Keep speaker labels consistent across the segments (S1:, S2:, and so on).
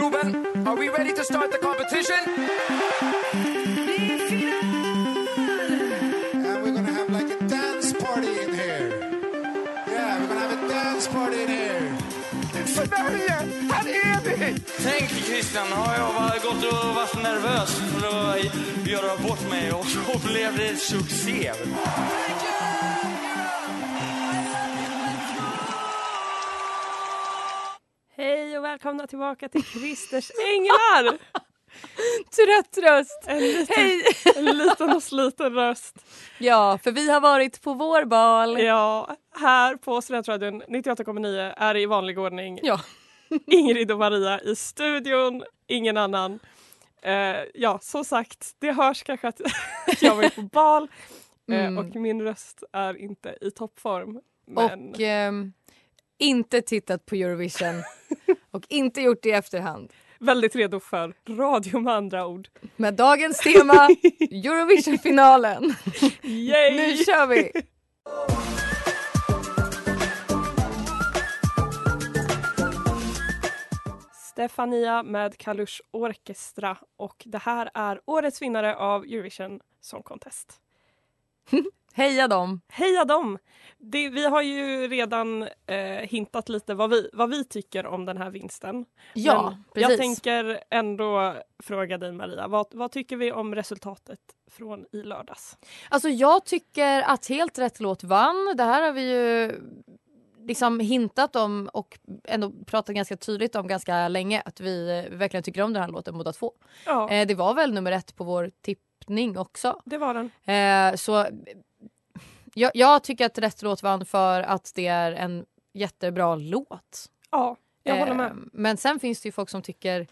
S1: Globen, are we ready to start the competition?
S2: And we're gonna have like a dance party in here. Yeah, we're gonna have a dance party in here.
S1: Sverige, här är vi!
S3: Tänk Christian, har jag bara gått och varit nervös för att göra bort mig och så blev det succé.
S4: Och välkomna tillbaka till Christers Änglar!
S5: Trött röst!
S4: En liten,
S5: Hej!
S4: en liten och sliten röst.
S5: Ja, för vi har varit på vår bal.
S4: Ja, här på Studentradion 98,9 är i vanlig ordning
S5: Ja.
S4: Ingrid och Maria i studion, ingen annan. Eh, ja, som sagt, det hörs kanske att jag var på bal eh,
S5: Mm.
S4: och min röst är inte i toppform. Men
S5: Och ehm, inte tittat på Eurovision. Och inte gjort det i efterhand.
S4: väldigt redo för radio med andra ord.
S5: Med dagens tema Eurovision-finalen. Nu kör vi!
S4: Stefania med Kalush Orkestra och det här är årets vinnare av Eurovision Song Contest.
S5: Heja dem!
S4: Heja dem! Det, vi har ju redan eh, hintat lite vad vi, vad vi tycker om den här vinsten.
S5: Ja,
S4: Men
S5: precis.
S4: Jag tänker ändå fråga dig Maria, vad, vad tycker vi om resultatet från i lördags?
S5: Alltså jag tycker att helt rätt låt vann. Det här har vi ju liksom hintat om och ändå pratat ganska tydligt om ganska länge att vi verkligen tycker om den här låten båda två.
S4: Ja,
S5: Eh, det var väl nummer ett på vår tippning också.
S4: det var den.
S5: Eh, så jag, jag tycker att rätt låt vann för att det är en jättebra låt.
S4: Ja, jag håller
S5: Eh,
S4: med.
S5: Men sen finns det ju folk som tycker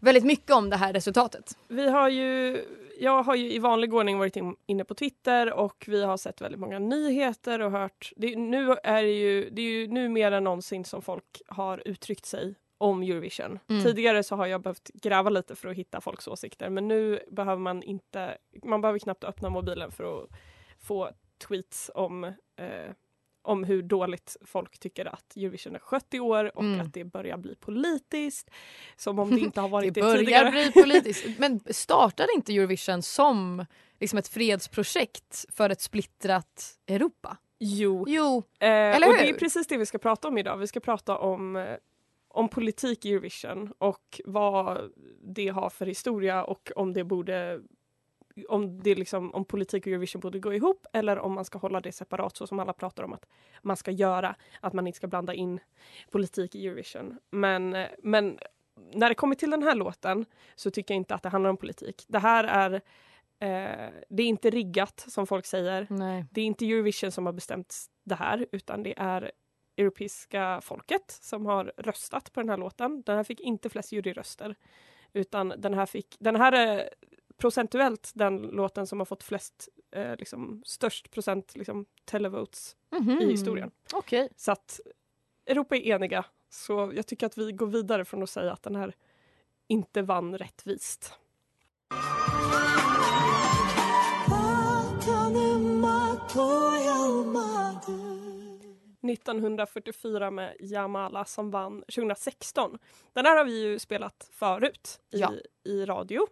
S5: väldigt mycket om det här resultatet.
S4: Vi har ju, jag har ju i vanlig ordning varit in, inne på Twitter och vi har sett väldigt många nyheter och hört. Det, nu är det, ju, det är ju nu mer än någonsin som folk har uttryckt sig om Eurovision.
S5: Mm.
S4: Tidigare så har jag behövt gräva lite för att hitta folks åsikter men nu behöver man inte, man behöver knappt öppna mobilen för att få tweets om eh, om hur dåligt folk tycker att Eurovision är skött i år och
S5: Mm.
S4: att det börjar bli politiskt. Som om det inte har varit
S5: Det
S4: det,
S5: börjar
S4: tidigare.
S5: bli politiskt. Men startade inte Eurovision som liksom ett fredsprojekt för ett splittrat Europa?
S4: Jo,
S5: Jo,
S4: Eh,
S5: Eller
S4: och det är
S5: hur?
S4: precis det vi ska prata om idag. Vi ska prata om, eh, om politik i Eurovision och vad det har för historia och om det borde om, det liksom, om politik och Eurovision borde gå ihop eller om man ska hålla det separat så som alla pratar om att man ska göra. Att man inte ska blanda in politik i Eurovision. Men, eh, men när det kommer till den här låten så tycker jag inte att det handlar om politik. Det här är eh, det är inte riggat som folk säger.
S5: nej.
S4: Det är inte Eurovision som har bestämt det här utan det är europeiska folket som har röstat på den här låten. Den här fick inte flest juryröster utan den här fick, den här är procentuellt den låten som har fått flest, eh, liksom, störst procent liksom, televotes
S5: Mhm.
S4: i historien.
S5: Okej.
S4: Så att Europa är eniga. Så jag tycker att vi går vidare från att säga att den här inte vann rättvist. 1944 med Jamala som vann 2016. Den här har vi ju spelat förut i,
S5: Ja.
S4: i radio.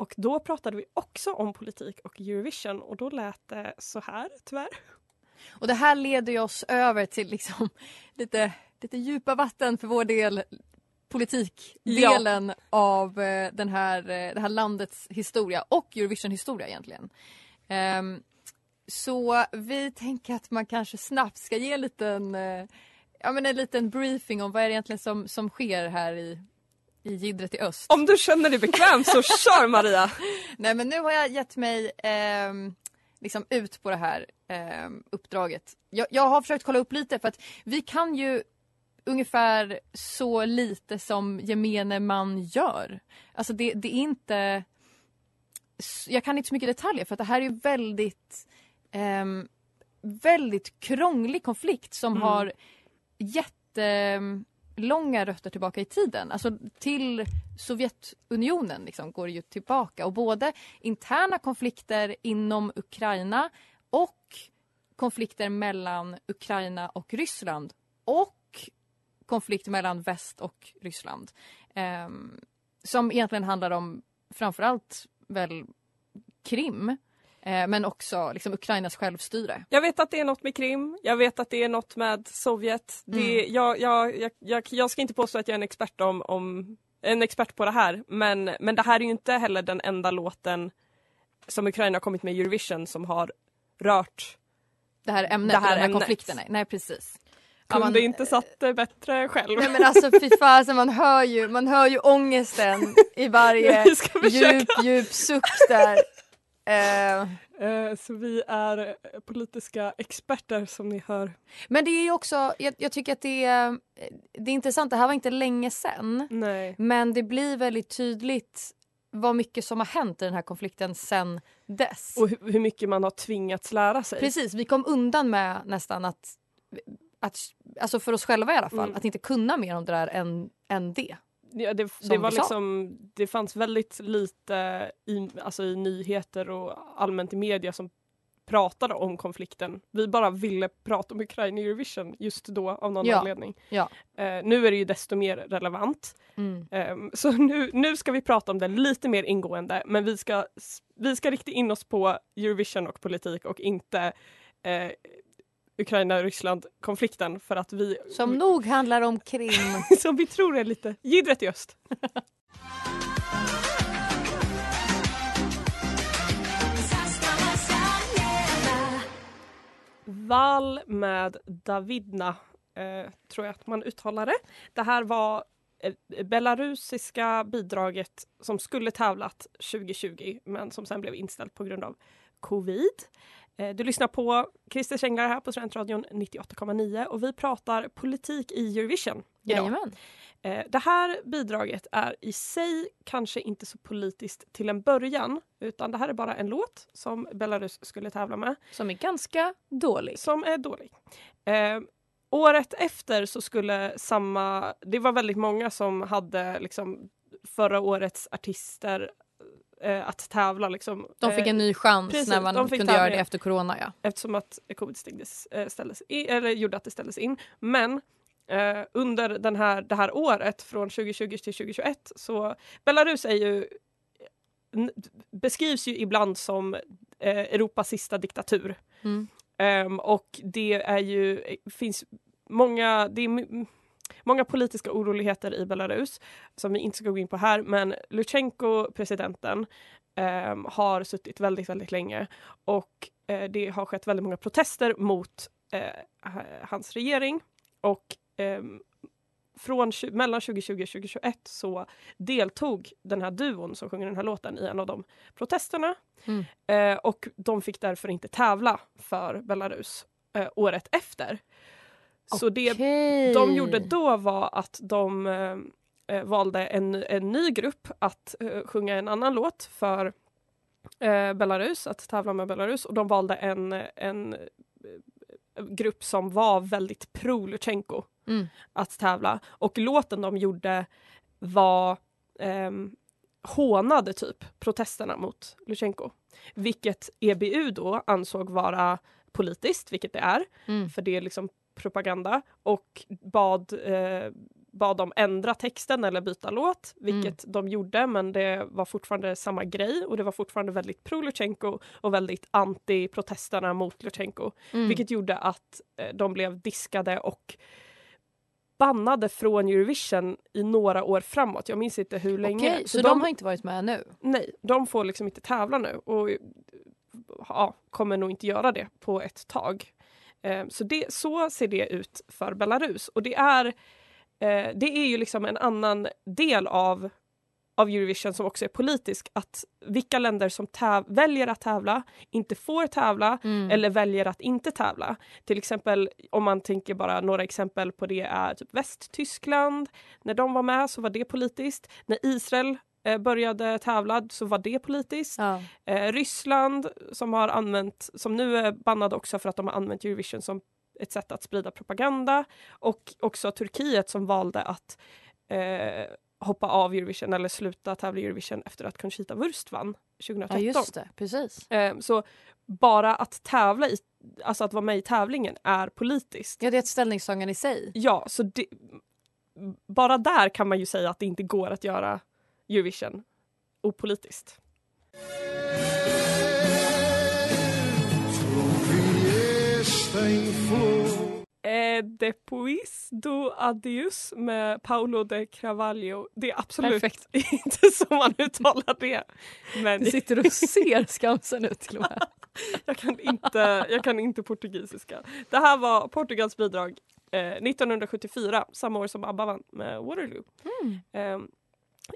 S4: Och då pratade vi också om politik och Eurovision och då lät det så här tyvärr.
S5: Och det här leder ju oss över till liksom lite, lite djupa vatten för vår del politikdelen av eh, den här, eh, det här landets historia och Eurovision-historia egentligen. Ehm, så vi tänker att man kanske snabbt ska ge en liten, eh, ja, men en liten briefing om vad är det egentligen som, som sker här i, i jiddret i öst.
S4: Om du känner dig bekväm så kör Maria!
S5: Nej men nu har jag gett mig ehm, liksom ut på det här ehm, uppdraget. Jag, jag har försökt kolla upp lite för att vi kan ju ungefär så lite som gemene man gör. Alltså det, det är inte... Jag kan inte så mycket detaljer för att det här är ju väldigt ehm, väldigt krånglig konflikt som
S4: Mm.
S5: har långa rötter tillbaka i tiden. Alltså till Sovjetunionen liksom går det ju tillbaka och både interna konflikter inom Ukraina och konflikter mellan Ukraina och Ryssland och konflikt mellan väst och Ryssland. Eh, som egentligen handlar om framförallt väl Krim eh, men också liksom Ukrainas självstyre.
S4: Jag vet att det är något med Krim, jag vet att det är något med Sovjet. Det, jag, jag, jag, jag, jag ska inte påstå att jag är en expert om, om en expert på det här men, men det här är ju inte heller den enda låten som Ukraina har kommit med i Eurovision som har rört.
S5: Det här ämnet,
S4: Det här
S5: den här konflikten. Nej, precis. Ja,
S4: Kunde
S5: man-
S4: inte satt det bättre själv.
S5: Nej men alltså fy fasen man hör ju, man hör ju ångesten i varje djup, djup suck där. Eh,
S4: Eh, Så vi är eh, politiska experter som ni hör.
S5: men det är också, jag, jag tycker att det är, det är intressant, det här var inte länge.
S4: Nej.
S5: Men det blir väldigt tydligt vad mycket som har hänt i den här konflikten sen dess.
S4: Och hur, hur mycket man har tvingats lära sig.
S5: Precis, vi kom undan med nästan att, att alltså för oss själva i alla fall,
S4: Mm.
S5: att inte kunna mer om det där än, än det.
S4: Ja, det, det, var liksom, det fanns väldigt lite i, alltså i nyheter och allmänt i media som pratade om konflikten. Vi bara ville prata om Ukraina i Eurovision just då av någon
S5: Ja.
S4: anledning.
S5: Ja.
S4: Eh, nu är det ju desto mer relevant.
S5: Mm.
S4: Ehm, så nu, nu ska vi prata om det lite mer ingående men vi ska, vi ska rikta in oss på Eurovision och politik och inte eh, Ukraina-Ryssland-konflikten för att vi,
S5: Som nog handlar om Krim.
S4: som vi tror är lite jiddret i öst. Val med Davidna, eh, tror jag att man uttalar det. Det här var eh, belarusiska bidraget som skulle tävlat 2020 men som sen blev inställt på grund av covid. Eh, du lyssnar på Christer Känglar här på Studentradion 98,9 och vi pratar politik i Eurovision idag.
S5: Jajamän.
S4: Eh, det här bidraget är i sig kanske inte så politiskt till en början utan det här är bara en låt som Belarus skulle tävla med
S5: Som är ganska dålig.
S4: som är dålig. Eh, året efter så skulle samma, det var väldigt många som hade liksom förra årets artister eh, att tävla liksom.
S5: De fick
S4: eh,
S5: en ny chans
S4: precis,
S5: när man kunde göra det efter corona. Ja.
S4: eftersom att covid stängdes, eh, ställdes i, eller gjorde att det ställdes in. Men eh, under den här, det här året från 2020 till 2021 så Belarus är ju beskrivs ju ibland som eh, Europas sista diktatur.
S5: Mm.
S4: Ehm, och det är ju, finns många, det är många politiska oroligheter i Belarus som vi inte ska gå in på här men Lutjenko, presidenten, ehm, har suttit väldigt, väldigt länge och eh, det har skett väldigt många protester mot eh, hans regering och ehm, från, mellan 2020 och 2021 så deltog den här duon som sjunger den här låten i en av de protesterna.
S5: Mm.
S4: Eh, och de fick därför inte tävla för Belarus eh, året efter. Så det
S5: Okej.
S4: de gjorde då var att de eh, eh, valde en, en ny grupp att eh, sjunga en annan låt för eh, Belarus, att tävla med Belarus och de valde en, en eh, grupp som var väldigt pro Lutjenko
S5: Mm.
S4: att tävla och låten de gjorde var ehm, hånade typ protesterna mot Lutjenko. Vilket EBU då ansåg vara politiskt, vilket det är,
S5: Mm.
S4: för det är liksom propaganda och bad, eh, bad dem ändra texten eller byta låt, vilket de gjorde men det var fortfarande samma grej och det var fortfarande väldigt pro Lutjenko och väldigt anti protesterna mot Lutjenko.
S5: Mm.
S4: Vilket gjorde att eh, de blev diskade och bannade från Eurovision i några år framåt. Jag minns inte hur länge.
S5: Okej, så, de, har inte varit med nu?
S4: Nej, de får liksom inte tävla nu och ja, kommer nog inte göra det på ett tag. Eh, så, det, så ser det ut för Belarus och det är, eh, det är ju liksom en annan del av av Eurovision som också är politisk att vilka länder som täv- väljer att tävla inte får tävla
S5: Mm.
S4: eller väljer att inte tävla. Till exempel om man tänker bara några exempel på det är typ Västtyskland. När de var med så var det politiskt. När Israel började tävla så var det politiskt.
S5: Ja.
S4: Eh, Ryssland som har använt, som nu är bannade också för att de har använt Eurovision som ett sätt att sprida propaganda. Och också Turkiet som valde att eh, hoppa av Eurovision eller sluta tävla i Eurovision efter att Conchita Wurst vann 2013.
S5: ja, just det. Precis.
S4: Eh, så bara att tävla i, alltså att vara med i tävlingen är politiskt.
S5: Ja, det är ett ställningstagande i sig.
S4: Ja, så det, bara där kan man ju säga att det inte går att göra Eurovision opolitiskt. Eh, Depuis do Adios med Paolo de Carvalho. Det är absolut
S5: Perfekt.
S4: inte så man uttalar det. Men
S5: Du sitter och ser skamsen ut till och med.
S4: jag, kan inte, jag kan inte portugisiska. Det här var Portugals bidrag eh, 1974, samma år som ABBA vann med Waterloo. Eh,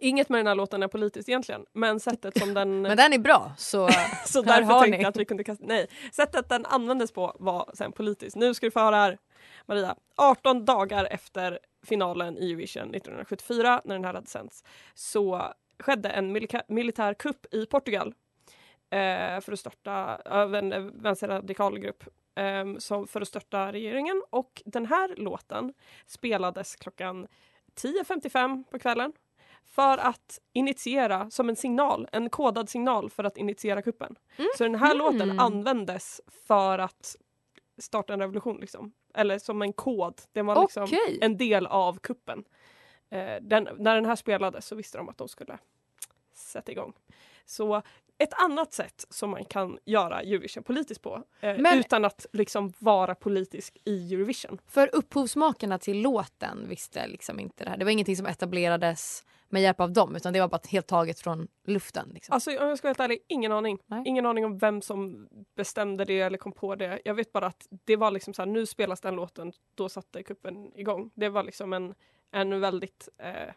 S4: inget med den här låten är politiskt egentligen, men sättet som den...
S5: Men den är bra så,
S4: så därför tänkte jag att vi kunde kasta... Nej, sättet den användes på var sen politiskt. Nu ska du få höra här, Maria. 18 dagar efter finalen i Eurovision 1974, när den här hade sänts, så skedde en milika- militär kupp i Portugal eh, för att störta av en vänsterradikal grupp eh, som för att störta regeringen. Och den här låten spelades klockan 10.55 på kvällen för att initiera som en signal, en kodad signal för att initiera kuppen. Så den här låten användes för att starta en revolution liksom. Eller som en kod. Det var liksom
S5: Okej.
S4: en del av kuppen. Eh, den, när den här spelades så visste de att de skulle sätta igång. Så ett annat sätt som man kan göra Eurovision politiskt på eh,
S5: Men-
S4: utan att liksom vara politisk i Eurovision.
S5: För upphovsmakarna till låten visste liksom inte det här. Det var ingenting som etablerades med hjälp av dem utan det var bara helt taget från luften. Liksom.
S4: Alltså om jag ska vara helt ärlig, ingen aning.
S5: Nej.
S4: Ingen aning om vem som bestämde det eller kom på det. Jag vet bara att det var liksom så här, nu spelas den låten, då satte kuppen igång. Det var liksom en, en väldigt eh,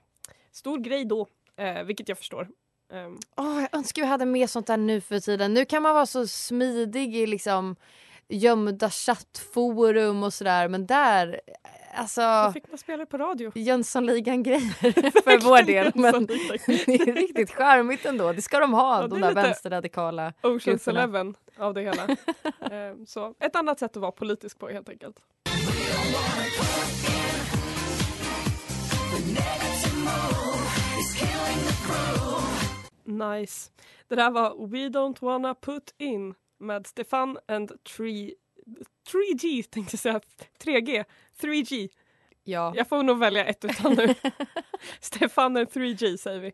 S4: stor grej då, eh, vilket jag förstår. Ehm,
S5: Åh, jag önskar vi hade mer sånt där nu för tiden. Nu kan man vara så smidig i liksom gömda chattforum och sådär men där, alltså
S4: Då fick man spela på radio.
S5: Jönssonligan-grejer för vår del. Men det är riktigt charmigt ändå. Det ska de ha,
S4: Ja,
S5: de där vänsterradikala.
S4: Oceans
S5: grupperna.
S4: Eleven av det hela. Ehm, så ett annat sätt att vara politisk på helt enkelt. Nice. Det där var We Don't Wanna Put In med Stefan and 3 3G tänkte jag säga. 3G. 3G.
S5: Ja.
S4: Jag får nog välja ett utan nu. Stefan and 3G säger vi.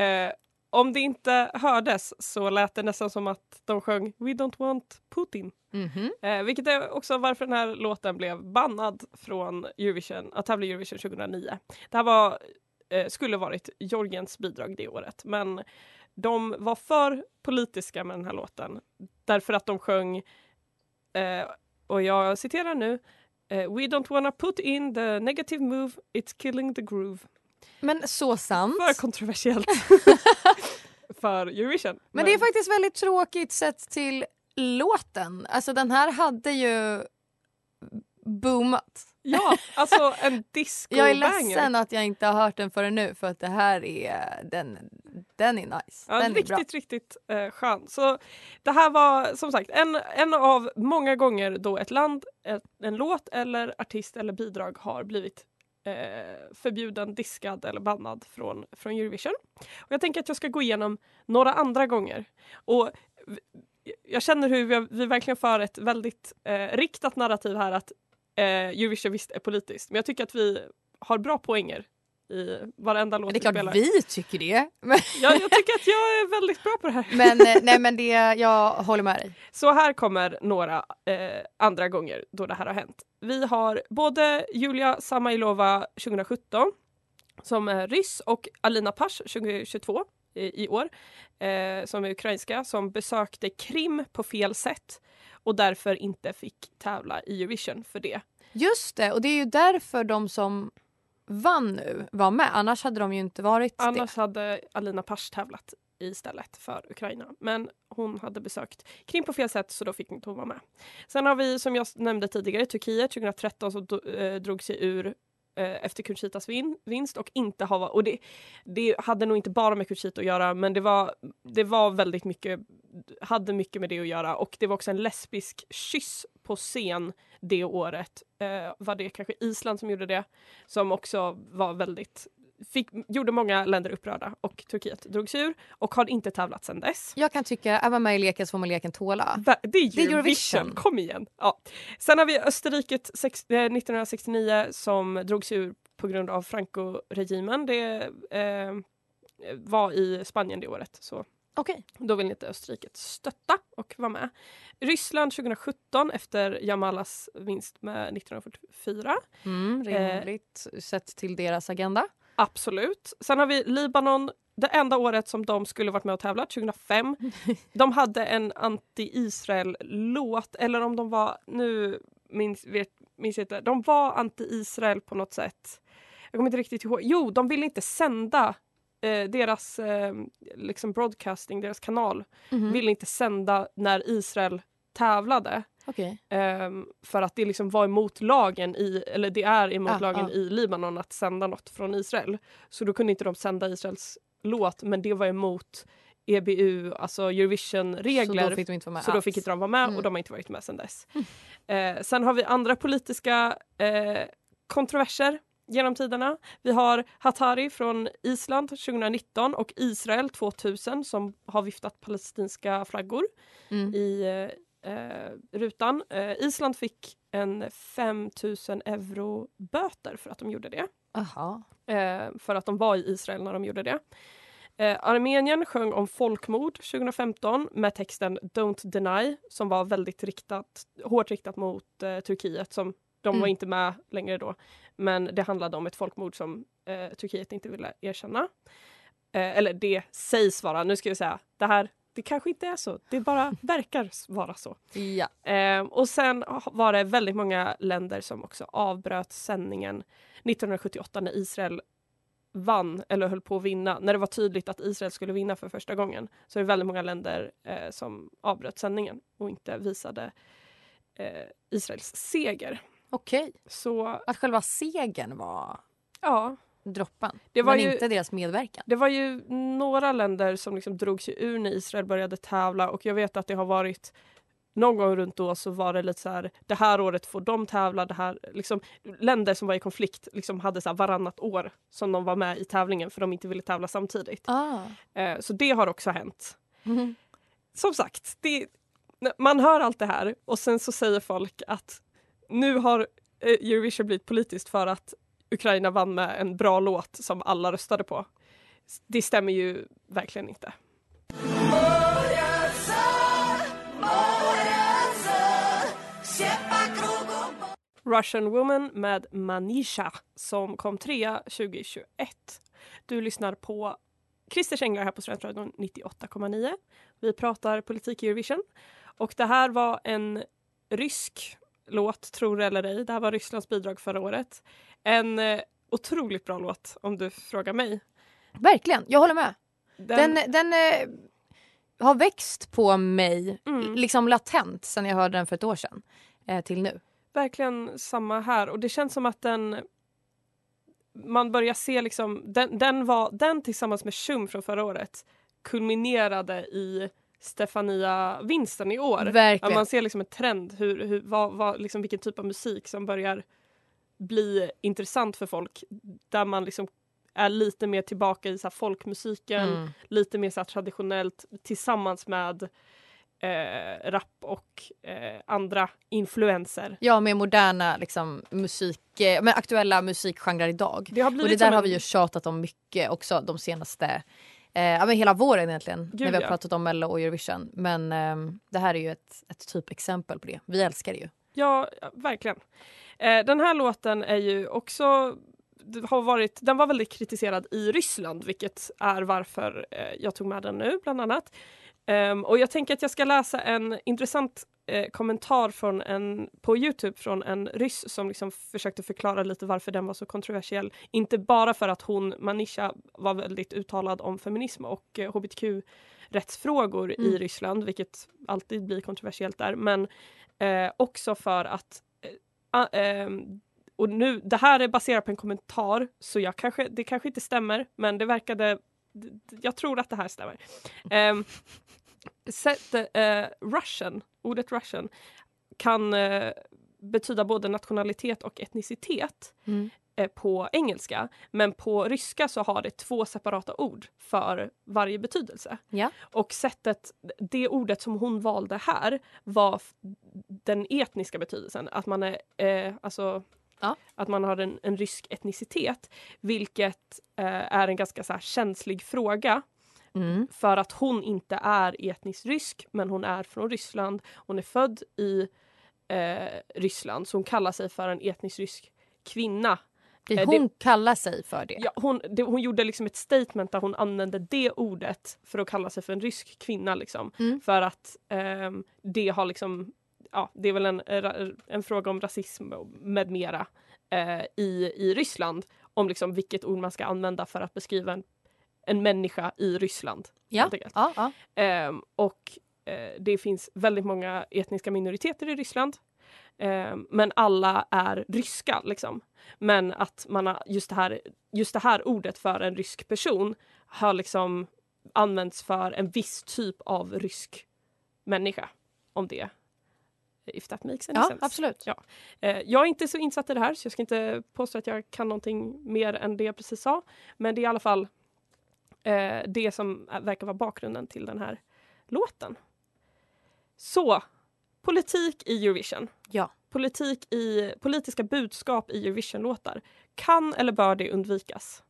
S4: Eh, om det inte hördes så lät det nästan som att de sjöng We don't want Putin.
S5: Mhm.
S4: Eh, vilket är också varför den här låten blev bannad från Eurovision, att tävla i Eurovision 2009. Det här var, eh, skulle varit Georgiens bidrag det året men de var för politiska med den här låten därför att de sjöng, eh, och jag citerar nu, eh, We don't wanna put in the negative move, it's killing the groove.
S5: Men så sant.
S4: För kontroversiellt för Eurovision.
S5: Men det är faktiskt väldigt tråkigt sett till låten. Alltså den här hade ju boomat.
S4: Ja, alltså en disco
S5: Jag är ledsen att jag inte har hört den förrän nu för att det här är, den, den är nice.
S4: Ja,
S5: den är
S4: riktigt,
S5: bra.
S4: riktigt eh, skön. Så det här var som sagt en, en av många gånger då ett land, ett, en låt eller artist eller bidrag har blivit eh, förbjuden, diskad eller bannad från, från Eurovision. Och jag tänker att jag ska gå igenom några andra gånger. Och jag känner hur vi, vi verkligen för ett väldigt eh, riktat narrativ här att eh, Eurovision visst är politiskt. Men jag tycker att vi har bra poänger i varenda låt
S5: Men det är
S4: vi
S5: klart
S4: spelar.
S5: vi tycker det. Men,
S4: Ja, jag tycker att jag är väldigt bra på det här.
S5: men, eh, nej, men det, jag håller med dig.
S4: Så här kommer några eh, andra gånger då det här har hänt. Vi har både Julia Samailova 2017 som är ryss och Alina Pash 2022 i, i år eh, som är ukrainska som besökte Krim på fel sätt och därför inte fick tävla i Eurovision för det.
S5: Just det, och det är ju därför de som vann nu var med. Annars hade de ju inte varit
S4: Annars hade Alina Pash tävlat istället för Ukraina. Men hon hade besökt Krim på fel sätt så då fick inte hon vara med. Sen har vi som jag nämnde tidigare Turkiet 2013 som eh, drog sig ur Eh, efter Conchitas vin, vinst och inte ha... Och det, det hade nog inte bara med Conchita att göra men det var, det var väldigt mycket, hade mycket med det att göra och det var också en lesbisk kyss på scen det året. Eh, var det kanske Island som gjorde det? Som också var väldigt Fick, gjorde många länder upprörda och Turkiet drog sig ur och har inte tävlat sedan dess.
S5: Jag kan tycka, är man med i leken så får man leken tåla.
S4: Va, det är Eurovision,
S5: Eurovision.
S4: kom igen! Ja. Sen har vi Österrike sex, eh, 1969 som drog sig ur på grund av Franco-regimen. Det eh, var i Spanien det året. Så
S5: Okej.
S4: då vill inte Österrike stötta och vara med. Ryssland 2017 efter Jamalas vinst med 1944.
S5: Mm, rimligt sett till deras agenda.
S4: Absolut. Sen har vi Libanon. Det enda året som de skulle varit med och tävlat, 2005. De hade en anti-Israel-låt, eller om de var... Nu minns, vet, minns jag inte. De var anti-Israel på något sätt. Jag kommer inte riktigt ihåg. Jo, de ville inte sända eh, deras eh, liksom broadcasting, deras kanal.
S5: Mhm.
S4: Ville inte sända när Israel tävlade.
S5: Okej.
S4: Ehm, för att det liksom var emot lagen i, eller det är emot
S5: Ah,
S4: lagen
S5: ah.
S4: i Libanon att sända något från Israel. Så då kunde inte de sända Israels låt men det var emot EBU, alltså Eurovision-regler.
S5: Så då fick de inte vara med
S4: Så då fick inte de vara med
S5: Mm.
S4: och de har inte varit med sedan dess. Eh, sen har vi andra politiska eh, kontroverser genom tiderna. Vi har Hatari från Island 2019 och Israel 2000 som har viftat palestinska flaggor
S5: Mm.
S4: i eh, rutan. Eh, Island fick en 5000 euro böter för att de gjorde det.
S5: Aha.
S4: Eh, för att de var i Israel när de gjorde det. Eh, Armenien sjöng om folkmord 2015 med texten Don't deny som var väldigt riktat, hårt riktat mot eh, Turkiet. Som, de
S5: Mm.
S4: var inte med längre då. Men det handlade om ett folkmord som eh, Turkiet inte ville erkänna. Eh, eller det sägs vara, nu ska vi säga, det här det kanske inte är så, det bara verkar vara så.
S5: Ja.
S4: Eh, och sen var det väldigt många länder som också avbröt sändningen 1978 när Israel vann eller höll på att vinna. När det var tydligt att Israel skulle vinna för första gången så är det väldigt många länder eh, som avbröt sändningen och inte visade eh, Israels seger.
S5: Okej.
S4: Så
S5: Att själva segern var
S4: ja,
S5: droppen.
S4: Det var
S5: men
S4: ju-
S5: inte deras medverkan.
S4: det var ju några länder som liksom drog sig ur när Israel började tävla och jag vet att det har varit någon gång runt då så var det lite så här, det här året får de tävla, det här, liksom, länder som var i konflikt liksom hade så här varannat år som de var med i tävlingen för de inte ville tävla samtidigt.
S5: Ah.
S4: Eh, så det har också hänt.
S5: Mhm.
S4: Som sagt, det, man hör allt det här och sen så säger folk att nu har eh, Eurovision blivit politiskt för att Ukraina vann med en bra låt som alla röstade på. Det stämmer ju verkligen inte. Russian Woman med Manisha som kom trea 2021. Du lyssnar på Christer änglar här på Studentradion 98,9. Vi pratar politik i Eurovision. Och det här var en rysk låt, tror eller ej. Det här var Rysslands bidrag förra året. En eh, otroligt bra låt om du frågar mig.
S5: Verkligen, jag håller med.
S4: Den,
S5: Den, den eh, har växt på mig
S4: Mm.
S5: liksom latent sen jag hörde den för ett år sedan eh, till nu.
S4: Verkligen samma här och det känns som att den man börjar se liksom den, den, var, den tillsammans med Shum från förra året kulminerade i Stefania-vinsten i år.
S5: Verkligen.
S4: man ser liksom en trend hur, hur, vad, vad, liksom vilken typ av musik som börjar bli intressant för folk. Där man liksom är lite mer tillbaka i så folkmusiken,
S5: Mm.
S4: lite mer så traditionellt tillsammans med eh, rap och eh, andra influenser.
S5: Ja, med moderna liksom, musik, eh, men aktuella musikgenrer idag.
S4: Det har
S5: Och det där
S4: som
S5: har
S4: en-
S5: vi ju tjatat om mycket också de senaste, eh, ja men hela våren egentligen.
S4: Gud,
S5: när vi har
S4: ja.
S5: pratat om Mello och Eurovision. Men ehm, det här är ju ett, ett typexempel på det. Vi älskar det ju.
S4: Ja, verkligen. Eh, den här låten är ju också har varit, den var väldigt kritiserad i Ryssland vilket är varför eh, jag tog med den nu bland annat. Ehm, och jag tänker att jag ska läsa en intressant eh, kommentar från en, på Youtube från en ryss som liksom försökte förklara lite varför den var så kontroversiell. Inte bara för att hon, Manisha, var väldigt uttalad om feminism och eh, hbtq-rättsfrågor
S5: Mm.
S4: i Ryssland, vilket alltid blir kontroversiellt där, men eh, också för att eh, ehm, och nu, det här är baserat på en kommentar, så jag kanske, det kanske inte stämmer, men det verkade... Jag tror att det här stämmer. Um, sätt, eh, Russian, ordet Russian, kan eh, betyda både nationalitet och etnicitet
S5: Mm.
S4: eh, på engelska. Men på ryska så har det två separata ord för varje betydelse.
S5: Ja.
S4: Och sättet, det ordet som hon valde här var den etniska betydelsen. Att man, är, eh, alltså,
S5: Ja.
S4: att man har en, en rysk etnicitet. Vilket eh, är en ganska så här, känslig fråga.
S5: Mm.
S4: För att hon inte är etniskt rysk, men hon är från Ryssland. Hon är född i eh, Ryssland, så hon kallar sig för en etnisk rysk kvinna.
S5: Det
S4: Eh,
S5: hon kallar sig för det.
S4: Ja, hon, det, hon gjorde liksom ett statement där hon använde det ordet för att kalla sig för en rysk kvinna. Liksom.
S5: Mm.
S4: För att ehm, det har liksom, ja, det är väl en, en fråga om rasism med mera eh, i, i Ryssland. Om liksom vilket ord man ska använda för att beskriva en, en människa i Ryssland.
S5: Ja. Ja, ja.
S4: Ehm, och eh, det finns väldigt många etniska minoriteter i Ryssland. Ehm, men alla är ryska liksom. Men att man har just det här, just det här ordet för en rysk person har liksom använts för en viss typ av rysk människa. Om det if that makes any
S5: ja
S4: sense.
S5: absolut.
S4: Ja. Eh, jag är inte så insatt i det här så jag ska inte påstå att jag kan någonting mer än det jag precis sa. Men det är i alla fall eh, det som verkar vara bakgrunden till den här låten. Så, politik i Eurovision.
S5: Ja.
S4: Politik i, politiska budskap i Eurovision-låtar. Kan eller bör det undvikas?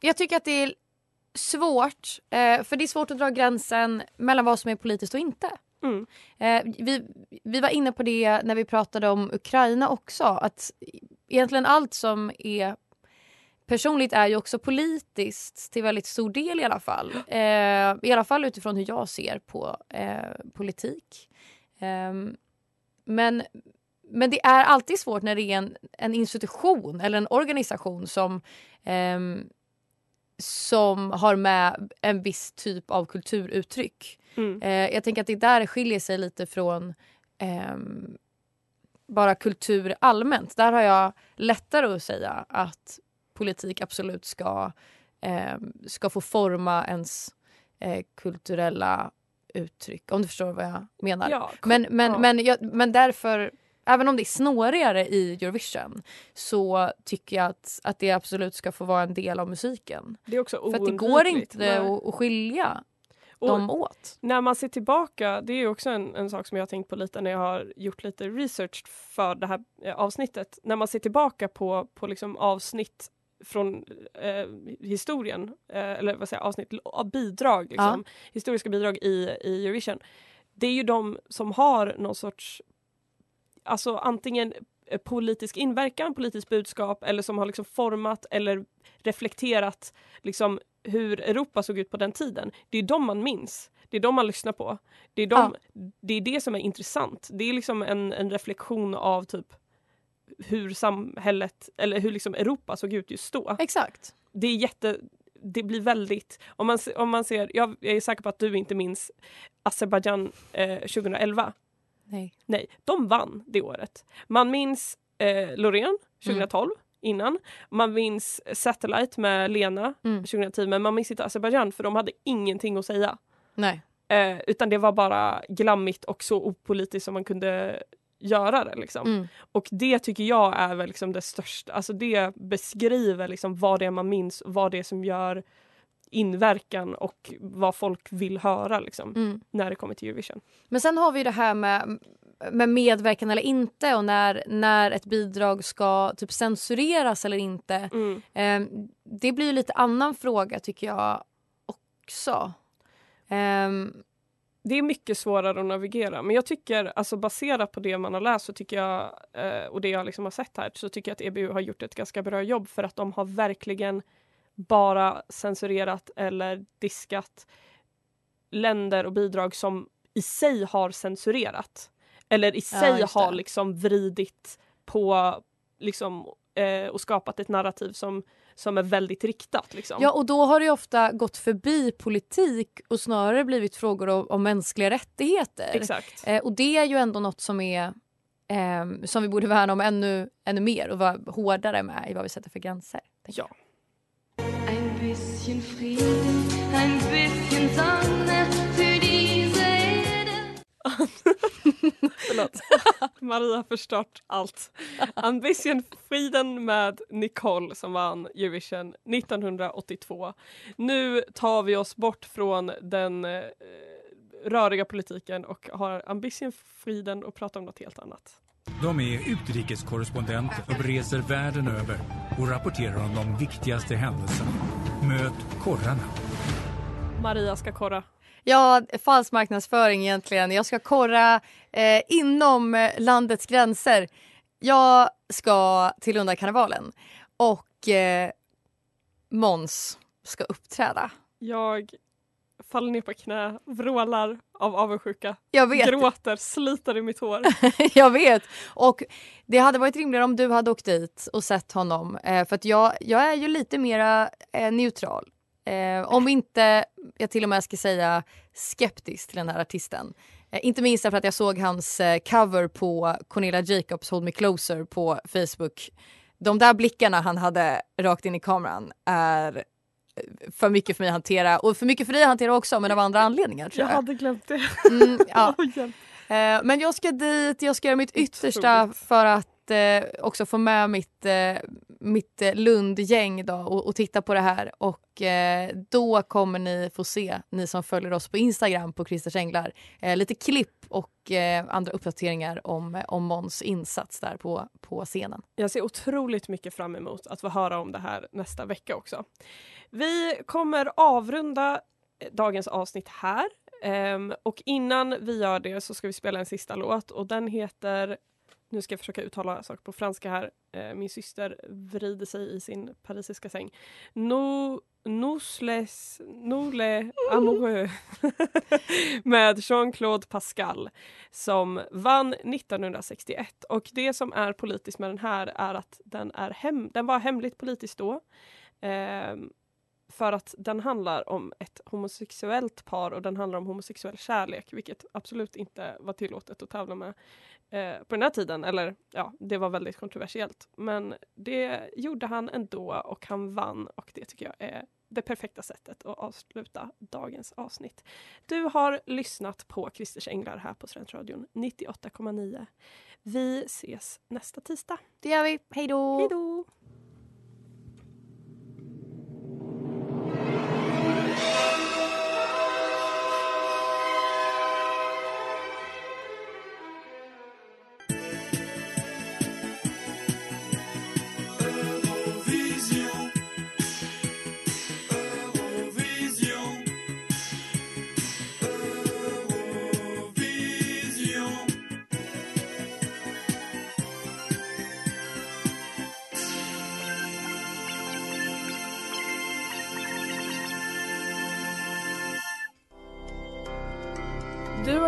S5: Jag tycker att det är svårt, eh, för det är svårt att dra gränsen mellan vad som är politiskt och inte.
S4: Mm.
S5: Eh, vi, vi var inne på det när vi pratade om Ukraina också. Att egentligen allt som är personligt är ju också politiskt till väldigt stor del i alla fall. Eh, I alla fall utifrån hur jag ser på eh, politik. Ehm, men, men det är alltid svårt när det är en, en institution eller en organisation som ehm, som har med en viss typ av kulturuttryck.
S4: Mm.
S5: Eh, jag tänker att det där skiljer sig lite från ehm, bara kultur allmänt. Där har jag lättare att säga att politik absolut ska, ehm, ska få forma ens eh, kulturella uttryck. Om du förstår vad jag menar.
S4: Ja,
S5: Men, men,
S4: ja.
S5: men, jag, men därför, även om det är snårigare i Eurovision så tycker jag att, att det absolut ska få vara en del av musiken.
S4: det är också
S5: För att det går inte
S4: Nej.
S5: att, skilja
S4: Och-
S5: dem åt.
S4: När man ser tillbaka, det är också en, en sak som jag har tänkt på lite när jag har gjort lite research för det här eh, avsnittet. När man ser tillbaka på, på liksom avsnitt från eh, historien, eh, eller vad säger jag, avsnitt, av bidrag, liksom, historiska bidrag i, i Eurovision. Det är ju de som har någon sorts, alltså antingen eh, politisk inverkan, politiskt budskap eller som har liksom format eller reflekterat liksom hur Europa såg ut på den tiden. Det är de man minns. Det är de man lyssnar på. Det är, de, det, är det som är intressant. Det är liksom en, en reflektion av typ hur samhället, eller hur liksom Europa såg ut just då.
S5: Exakt.
S4: Det är jätte... Det blir väldigt... Om man, om man ser, jag, jag är säker på att du inte minns Azerbajdzjan eh, 2011.
S5: Nej.
S4: Nej, de vann det året. Man minns eh, Loreen 2012 innan. Man minns Satellite med Lena
S5: Mm.
S4: 2010 men man minns inte Azerbajdzjan för de hade ingenting att säga.
S5: Nej.
S4: Eh, utan det var bara glammigt och så opolitiskt som man kunde göra det. Liksom.
S5: Mm.
S4: Och det tycker jag är väl liksom det största, alltså det beskriver liksom vad det är man minns och vad det är som gör inverkan och vad folk vill höra liksom,
S5: Mm.
S4: när det kommer till Eurovision.
S5: Men sen har vi det här med, med medverkan eller inte och när, när ett bidrag ska typ censureras eller inte.
S4: Mm.
S5: Ehm, det blir lite annan fråga tycker jag också. Ehm,
S4: Det är mycket svårare att navigera men jag tycker alltså baserat på det man har läst så tycker jag eh, och det jag liksom har sett här så tycker jag att EBU har gjort ett ganska bra jobb för att de har verkligen bara censurerat eller diskat länder och bidrag som i sig har censurerat. Eller i sig
S5: just
S4: har liksom vridit på liksom, eh, och skapat ett narrativ som, som är väldigt riktat. Liksom.
S5: Ja, och då har det ju ofta gått förbi politik och snarare blivit frågor om, om mänskliga rättigheter.
S4: Exakt.
S5: Eh, och det är ju ändå något som är ehm, som vi borde värna om ännu, ännu mer och vara hårdare med i vad vi sätter för gränser.
S4: Ja.
S6: Ein bisschen Frieden, ein bisschen Sonne
S4: Maria har förstört allt. Ambition Freedom med Nicole som vann Eurovision 1982. Nu tar vi oss bort från den eh, röriga politiken och har Ambition Freedom och pratar om något helt annat.
S7: De är utrikeskorrespondenter och reser världen över och rapporterar om de viktigaste händelserna. Möt korrarna.
S4: Maria ska korra.
S5: Ja, falsk marknadsföring egentligen. Jag ska korra eh, inom landets gränser. Jag ska till Lundakarnevalen och eh, Måns ska uppträda.
S4: Jag faller ner på knä, vrålar av avundsjuka,
S5: Jag vet.
S4: gråter, sliter i mitt hår.
S5: jag vet. Och det hade varit rimligare om du hade åkt dit och sett honom. Eh, för att jag, jag är ju lite mera eh, neutral. Eh, om inte, jag till och med ska säga skeptisk till den här artisten. Eh, inte minst därför att jag såg hans eh, cover på Cornelia Jacobs Hold Me Closer på Facebook. De där blickarna han hade rakt in i kameran är eh, för mycket för mig att hantera och för mycket för dig att hantera också men av andra anledningar
S4: Jag
S5: jag.
S4: hade glömt det.
S5: Mm, ja. Eh, men jag ska dit, jag ska göra mitt yttersta för att eh, också få med mitt, eh, mitt eh, Lundgäng då och, och titta på det här. Och eh, då kommer ni få se, ni som följer oss på Instagram på Christers Änglar, eh, lite klipp och eh, andra uppdateringar om, om Måns insats där på, på scenen.
S4: Jag ser otroligt mycket fram emot att få höra om det här nästa vecka också. Vi kommer avrunda dagens avsnitt här. Um, och innan vi gör det så ska vi spela en sista låt och den heter nu ska jag försöka uttala saker på franska här. Eh, min syster vrider sig i sin parisiska säng. No, nous les, nous les amoureux med Jean-Claude Pascal som vann 1961. Och det som är politiskt med den här är att den, är hem, den var hemligt politisk då. Eh, för att den handlar om ett homosexuellt par och den handlar om homosexuell kärlek vilket absolut inte var tillåtet att tävla med eh, på den här tiden. Eller ja, det var väldigt kontroversiellt. Men det gjorde han ändå och han vann och det tycker jag är det perfekta sättet att avsluta dagens avsnitt. Du har lyssnat på Christers Änglar här på Studentradion 98,9. Vi ses nästa tisdag.
S5: Det gör vi, hej då!
S4: Hej då!